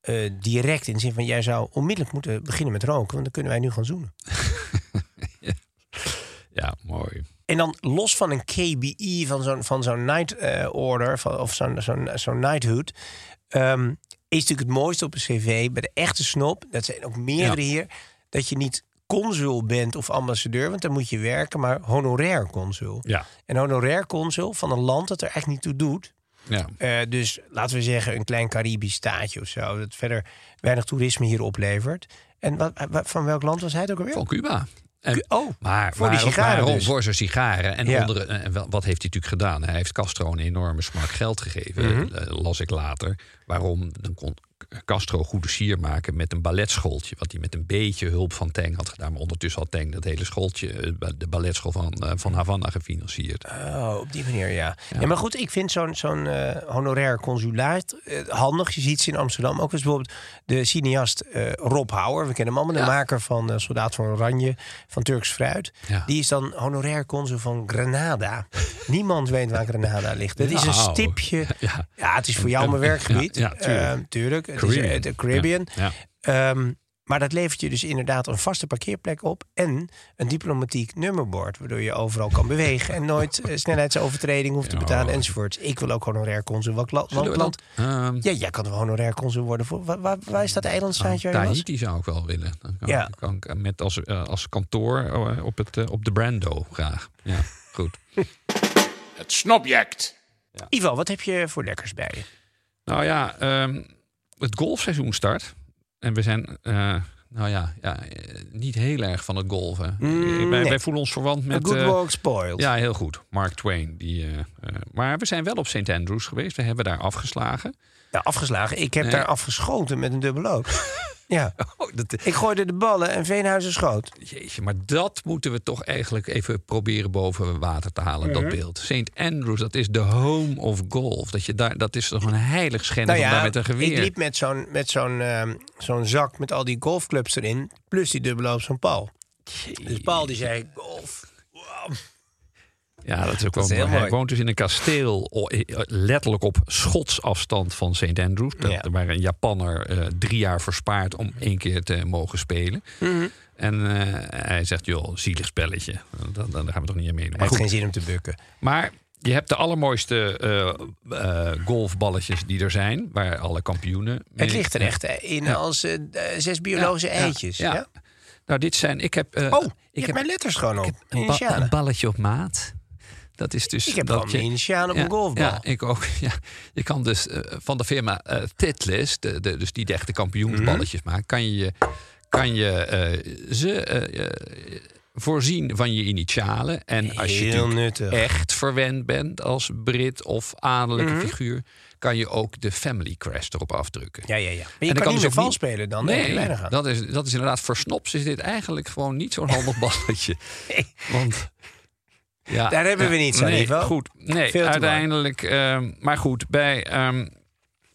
eh, direct in de zin van... jij zou onmiddellijk moeten beginnen met roken... want dan kunnen wij nu gaan zoenen. Ja, mooi. En dan los van een KBE van zo'n van zo'n night eh, order van, of zo'n zo'n zo'n knighthood. ehm, is natuurlijk het mooiste op een cv bij de echte snop. Dat zijn ook meerdere Ja. hier. Dat je niet consul bent of ambassadeur, want dan moet je werken, maar honorair consul. Ja. En honorair consul van een land dat er echt niet toe doet. Ja. Eh, dus laten we zeggen een klein Caribisch staatje of zo, dat verder weinig toerisme hier oplevert. En wat, wat- van welk land was hij het ook alweer? Van Cuba. En, oh, maar voor die sigaren dus. Voor zijn sigaren. En Ja. onder, en wel- wat heeft hij natuurlijk gedaan? Hij heeft Castro een enorme smak geld gegeven, Mhm. eh, las ik later. Waarom? Dan kon Castro goede sier maken met een balletschooltje. Wat hij met een beetje hulp van Tang had gedaan. Maar ondertussen had Tang dat hele schooltje, eh, de balletschool van, eh, van Havana, gefinancierd. Oh, op die manier, ja. ja. maar goed, ik vind zo'n zo'n eh, honorair consulaat handig. Je ziet ze in Amsterdam ook eens bijvoorbeeld de cineast Rob Hauer. We kennen hem allemaal, de maker van Soldaat van Oranje, van Turks Fruit. Ja. Die is dan honorair consul van Granada. Niemand weet waar Granada ligt. Het is een Nou, stipje. Ja. Het is voor jou mijn werkgebied. Ja, ja, tuurlijk. Eh, tuurlijk. Caribbean. eh, de Caribbean. Ja. Ehm, maar dat levert je dus inderdaad een vaste parkeerplek op en een diplomatiek nummerbord, waardoor je overal kan bewegen en nooit eh, snelheidsovertreding hoeft te Ja. betalen enzovoorts. Ik wil ook honorair consul. Welk we land? dat, ehm, Ja, jij kan wel honorair consul worden. Voor, waar, waar, waar is dat eilandstaatje waar je was? Tahiti zou ik wel willen. Dan kan, Ja. kan ik met als, eh, als kantoor eh, op, het, eh, op de Brando graag. Ja, goed. Het snobject. Ivo, wat heb je voor lekkers bij je? Nou ja, ehm, het golfseizoen start. En we zijn, eh, nou ja, ja, eh, niet heel erg van het golven. Mm, wij, nee. wij voelen ons verwant A met... good eh, work spoiled. ja, heel goed. Mark Twain. Die, eh, eh, maar we zijn wel op St. Andrews geweest. We hebben daar afgeslagen. Ja, afgeslagen. Ik heb Nee. daar afgeschoten met een dubbellood. ja. Oh, dat, Ik gooide de ballen en Veenhuizen schoot. Jeetje, maar dat moeten we toch eigenlijk even proberen boven water te halen, Mhm. dat beeld. St. Andrews, dat is de home of golf. Dat, je daar, dat is toch een heilig schennis Nou om daar met een geweer... ik liep met zo'n met zo'n ehm, zo'n zak met al die golfclubs erin. Plus die dubbelloop van Paul. Dus Paul die zei, golf. Wow. Ja, dat is ook wel is mooi. Hij mooi. woont dus in een kasteel, eh, letterlijk op schotsafstand van St. Andrews. Ja. Waar een Japanner eh, drie jaar verspaart om één keer te mogen spelen. Mhm. En eh, hij zegt, joh, zielig spelletje. Dan, dan gaan we toch niet aan meedoen. Hij heeft geen zin om te bukken. maar je hebt de allermooiste golfballetjes die er zijn. Waar alle kampioenen... Het mee- ligt er echt in Ja. als zes biologische Ja, eitjes. Ja, ja. Nou, dit zijn... Ik heb, Oh, ik heb mijn letters gewoon op. een, ba- een balletje op maat. Dat is dus Ik heb dat mijn initialen op een golfbal. Ja, ik ook. Ja. Je kan dus eh, van de firma eh Titlis, de, de, dus die de echte kampioensballetjes Mhm. maakt, kan je, kan je eh, ze voorzien van je initialen. En als je Heel natuurlijk nuttig. echt verwend bent als Brit of adellijke Mhm. figuur, kan je ook de family crest erop afdrukken. Ja, ja, ja. Maar je En dan kan, kan niet dus meer vals spelen dan. Nee, dat is, dat is inderdaad voor snops is dit eigenlijk gewoon niet zo'n handig balletje. Want ja, Daar hebben we niets aan, nee, Ivo. Goed, nee, Veel uiteindelijk. ehm, maar goed, bij ehm,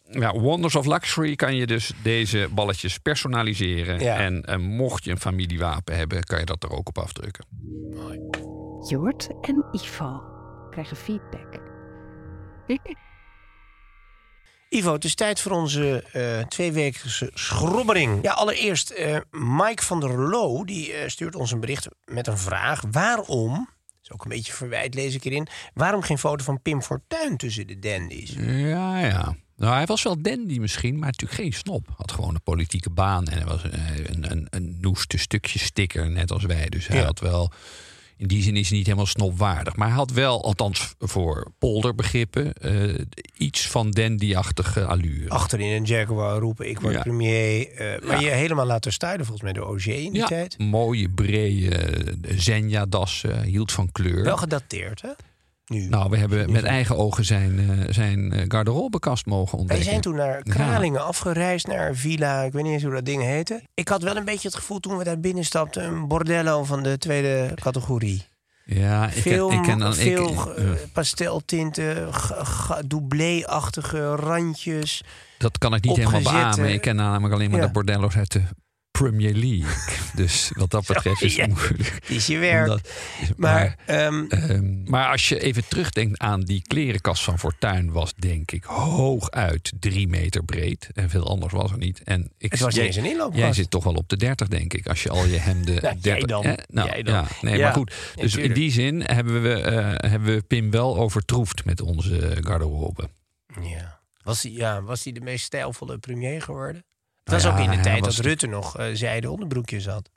ja, Wonders of Luxury kan je dus deze balletjes personaliseren. Ja. En eh, mocht je een familiewapen hebben, kan je dat er ook op afdrukken. Jort en Ivo krijgen feedback. Ivo, het is tijd voor onze eh tweewekelijkse schrobbering. Ja, allereerst eh, Mike van der Loo, die stuurt ons een bericht met een vraag. Waarom, is ook een beetje verwijt, lees ik erin... waarom geen foto van Pim Fortuyn tussen de dandies? Ja, ja. Nou, hij was wel dandy misschien, maar natuurlijk geen snop. Had gewoon een politieke baan en hij was een, een, een, een noeste stukje sticker, net als wij. Dus hij Ja. had wel... In die zin is hij niet helemaal snopwaardig. Maar hij had wel, althans voor polderbegrippen, eh, iets van dandy-achtige allure. Achterin een Jaguar roepen, ik word Ja. premier. eh, maar Ja. je helemaal laten stuiden volgens mij door OG in die ja, tijd. mooie, brede Zenja-dassen, hield van kleur. Wel gedateerd, hè? Nu. nou, we hebben met eigen ogen zijn, eh, zijn eh, garderobekast mogen Wij ontdekken. zijn toen naar Kralingen afgereisd, naar villa. Ik weet niet eens hoe dat ding heette. Ik had wel een beetje het gevoel toen we daar binnenstapten... een bordello van de tweede categorie. Ja, ik veel ik ken dan... ik- veel eh, eh, pasteltinten, doublé-achtige randjes. Dat kan ik niet helemaal beamen. Ik ken namelijk alleen maar Ja. de bordello's uit de Premier League. dus wat dat betreft is het moeilijk. Is je werk. Omdat- maar maar, ehm, ehm, maar als je even terugdenkt aan die klerenkast van Fortuin... was denk ik hooguit drie meter breed. En veel anders was er niet. En ik, het was jij, eens een inloopkast. jij zit toch wel op de 30, denk ik. Als je al je hemden... Jij 30, dan. hè? Nou, Jij dan. Ja, nee, Ja, maar goed. Dus in die zin hebben we, eh, hebben we Pim wel overtroefd met onze garderobe. Ja. Was hij ja, was hij de meest stijlvolle premier geworden? Nou was ook ja, in de tijd was dat Rutte nog eh zijde onderbroekjes had.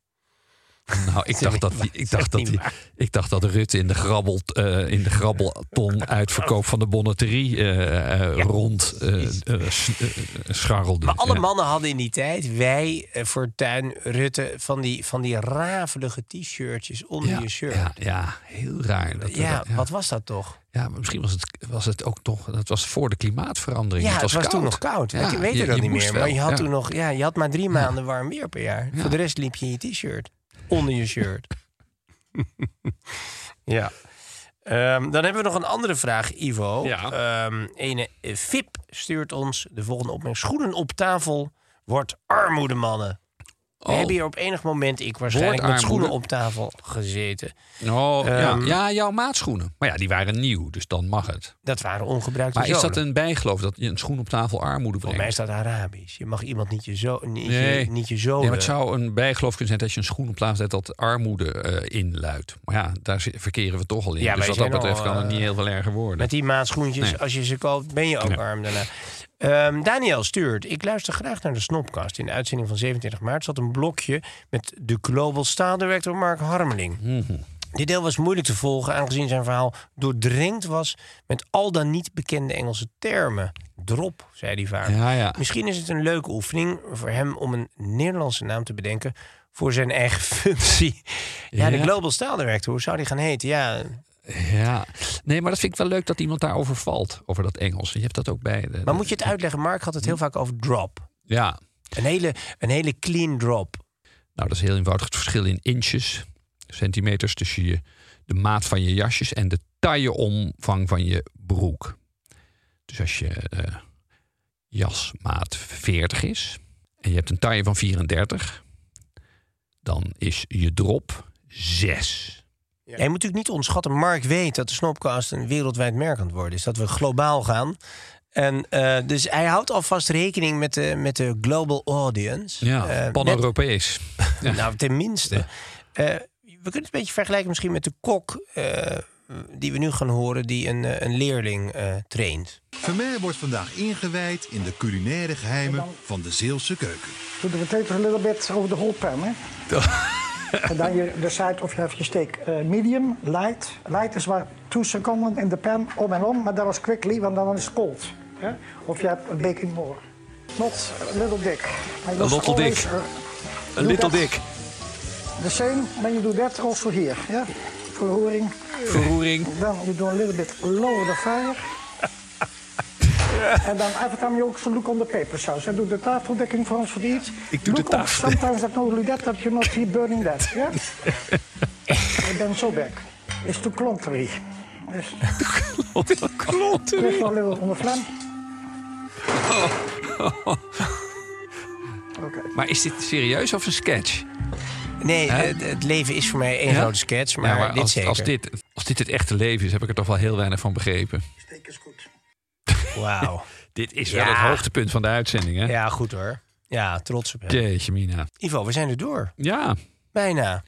Nou, ik dacht dat, die, ik dacht dat, die, ik dacht dat Rutte in de, grabbel, eh, in de grabbelton uitverkoop van de bonneterie eh, eh, rond scharrelde. Maar alle Ja. mannen hadden in die tijd, wij, eh, Fortuyn, Rutte, van die, van die rafelige t-shirtjes onder ja, je shirt. Ja, ja, heel raar. Dat Ja, wat was dat toch? Ja, maar misschien was het, was het ook toch... Dat was voor de klimaatverandering. Ja, het was, koud. toen nog koud. Ik weet je- dat je niet meer. wel, Maar je had toen nog, ja, je had maar drie maanden warm weer per jaar. Ja. Voor de rest liep je in je t-shirt. Onder je shirt. ja. Ehm, dan hebben we nog een andere vraag, Ivo. Ja. Ehm, ene Fip stuurt ons de volgende opmerking. Schoenen op tafel wordt armoede, mannen. We Oh. hebben hier op enig moment, ik waarschijnlijk, met schoenen op tafel gezeten. Oh, ja. Ehm, ja, jouw maatschoenen. Maar ja, die waren nieuw, dus dan mag het. Dat waren ongebruikte Maar is dat een bijgeloof dat je een schoen op tafel armoede Volgens mij brengt? is dat Arabisch. Je mag iemand niet je, zo, niet Nee. je, niet je zolen. Nee, maar het zou een bijgeloof kunnen zijn dat je een schoen op tafel zet dat armoede eh, inluidt. Maar ja, daar verkeren we toch al in. Ja, dus wat dat betreft al, kan het eh, niet heel veel erger worden. Met die maatschoentjes, Nee. als je ze koopt, ben je ook arm daarna. Ehm, Daniel stuurt. Ik luister graag naar de Snopcast. In de uitzending van 27 maart zat een blokje met de Global Style Director Mark Harmeling. Mhm. Dit deel was moeilijk te volgen, aangezien zijn verhaal doordrenkt was met al dan niet bekende Engelse termen. Drop, zei hij vaak. Ja, ja. Misschien is het een leuke oefening voor hem om een Nederlandse naam te bedenken voor zijn eigen functie. Ja, de Ja. Global Style Director, hoe zou die gaan heten? Ja, Ja, nee, maar dat vind ik wel leuk dat iemand daarover valt, over dat Engels. Je hebt dat ook bij. De, maar moet je het uitleggen? Mark had het heel vaak over drop. Ja, Een hele, een hele clean drop. nou, dat is heel eenvoudig. Het verschil in inches, centimeters tussen je, de maat van je jasjes en de tailleomvang van je broek. Dus als je eh, jasmaat 40 is en je hebt een taille van 34, dan is je drop 6. Ja. je moet natuurlijk niet onderschatten. Mark weet dat de Snopcast een wereldwijd merk aan het worden is. Dat we globaal gaan. En eh, dus hij houdt alvast rekening met de, met de global audience. Ja, Eh, pan-Europees. Nou, tenminste. Eh, we kunnen het een beetje vergelijken misschien met de kok... eh, die we nu gaan horen, die een, een leerling eh, traint. Vermeer wordt vandaag ingewijd in de culinaire geheimen van de Zeelse keuken. Do the potatoes a little bit over the whole pan, hè? En dan je decide of je have je steak eh, medium, light. Light is maar 2 seconden in de pan om en om, maar dat was quickly, want dan is het cold. Of je hebt een baking more. Not a little dick. A little dick. Een do little dik. The same, when you do that also here. Yeah? Verroering. Verroering. Then you do a little bit lower the fire. En dan every time you also look on the paper sauce. En doe de tafeldekking voor ons verdient. Ik doe de Look tafeldekking. Sometimes not only that, that you not see burning that. Yeah? I ben so back. It's too klontery. Yes. Klontery. Just a little on the. Maar is dit serieus of een sketch? Nee, het, het leven is voor mij één Ja? grote sketch, maar, Ja, dit als, zeker. als, dit, als dit het echte leven is, heb ik er toch wel heel weinig van begrepen. Wauw. Dit is Ja. wel het hoogtepunt van de uitzending, hè? Ja, goed hoor. Ja, trots op hem. Jeetje, Mina. Ivo, we zijn er door. Ja, Bijna.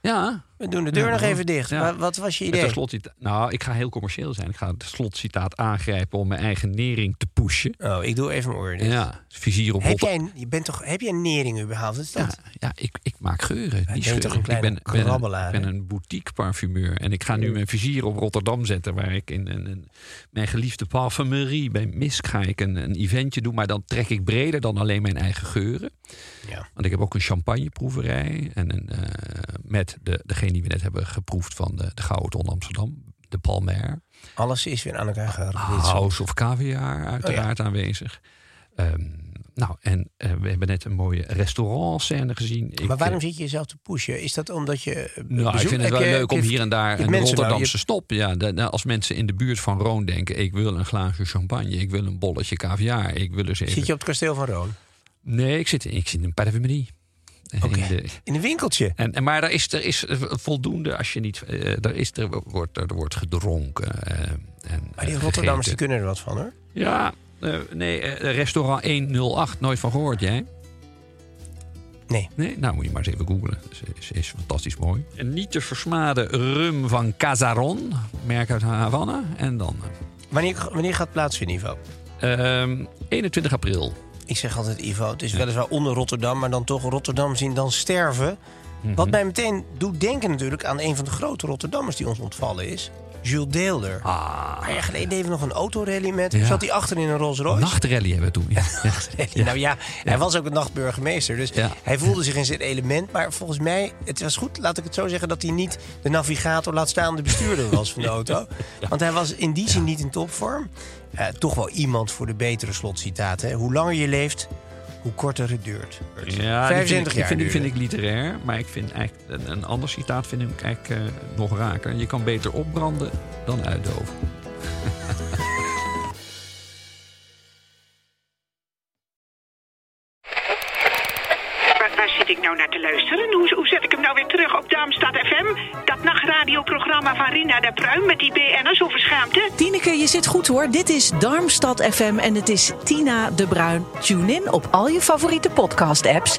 Ja. We doen de deur Ja, nog even dicht. Ja. Wat was je idee? Nou, ik ga heel commercieel zijn. Ik ga het slotcitaat aangrijpen om mijn eigen nering te pushen. Oh, ik doe even mijn oor. Ja, vizier op Heb jij, je bent toch, heb jij een nering überhaupt? Wat is dat? Ja, ja ik, ik maak geuren. ben Die je toch een ik ben, ben, een, ben hè? een boutique parfumeur. En ik ga nu mijn vizier op Rotterdam zetten. Waar ik in, in, in mijn geliefde parfumerie bij Misk ga ik een, een eventje doen. Maar dan trek ik breder dan alleen mijn eigen geuren. Ja. Want ik heb ook een champagneproeverij. En een, eh, met de, degene die we net hebben geproefd van de, de Gouden Ton Amsterdam. De Palmer. Alles is weer aan elkaar gerelateerd. House of Caviar Oh uiteraard aanwezig. Ehm, nou, en eh, we hebben net een mooie restaurantscène gezien. Ik, Maar waarom eh, zit je jezelf te pushen? Is dat omdat je. eh, nou, ik vind het wel je- leuk om hier en daar een Rotterdamse stop. Ja, de- de- als mensen in de buurt van Roon denken... ik wil een glaasje champagne, ik wil een bolletje caviar... ik wil eens even... Zit je op het kasteel van Roon? Nee, ik zit, ik zit in een parfumerie. In de- In een winkeltje. en, en, maar er is, er is voldoende als je niet... eh, er, is, er, wordt, er wordt gedronken. eh, en, Maar die eh, Rotterdammers die kunnen er wat van hoor. Ja, eh, nee, eh, restaurant 108, nooit van gehoord jij? Nee. Nee, nou moet je maar eens even googlen. Is, is, is fantastisch mooi. Een niet te versmade rum van Casaron, merk uit Havana. En dan Wanneer, wanneer gaat het plaatsvinden, Ivo? eh, ehm, 21 april. Ik zeg altijd, Ivo, het is weliswaar onder Rotterdam, maar dan toch Rotterdam zien dan sterven. Wat mij meteen doet denken natuurlijk aan een van de grote Rotterdammers die ons ontvallen is. Jules Deelder. Ah. Een jaar geleden even nog een autorally met. Ja. Zat hij achter in een Rolls Royce? Nachtrally hebben we toen. Ja. Ja. Nou ja, hij was ook een nachtburgemeester. Dus hij voelde zich in zijn element. Maar volgens mij, het was goed, laat ik het zo zeggen... dat hij niet de navigator, laat staan de bestuurder was van de auto. Want hij was in die zin niet in topvorm. Eh, toch wel iemand voor de betere slotcitaat. Hè? Hoe langer je leeft, hoe korter het duurt. Ja, die vind, 25 ik, jaar die vind, ik, vind ik literair, maar ik vind eigenlijk een, een ander citaat vind ik eigenlijk eh, nog raker. Je kan beter opbranden dan uitdoven. Waar, waar zit ik nou naar te luisteren? Nachtradioprogramma van Rina de Pruim met die BN'ers over schaamte? Tineke, je zit goed hoor. Dit is Darmstad FM en het is Tina de Bruin. Tune in op al je favoriete podcast-apps.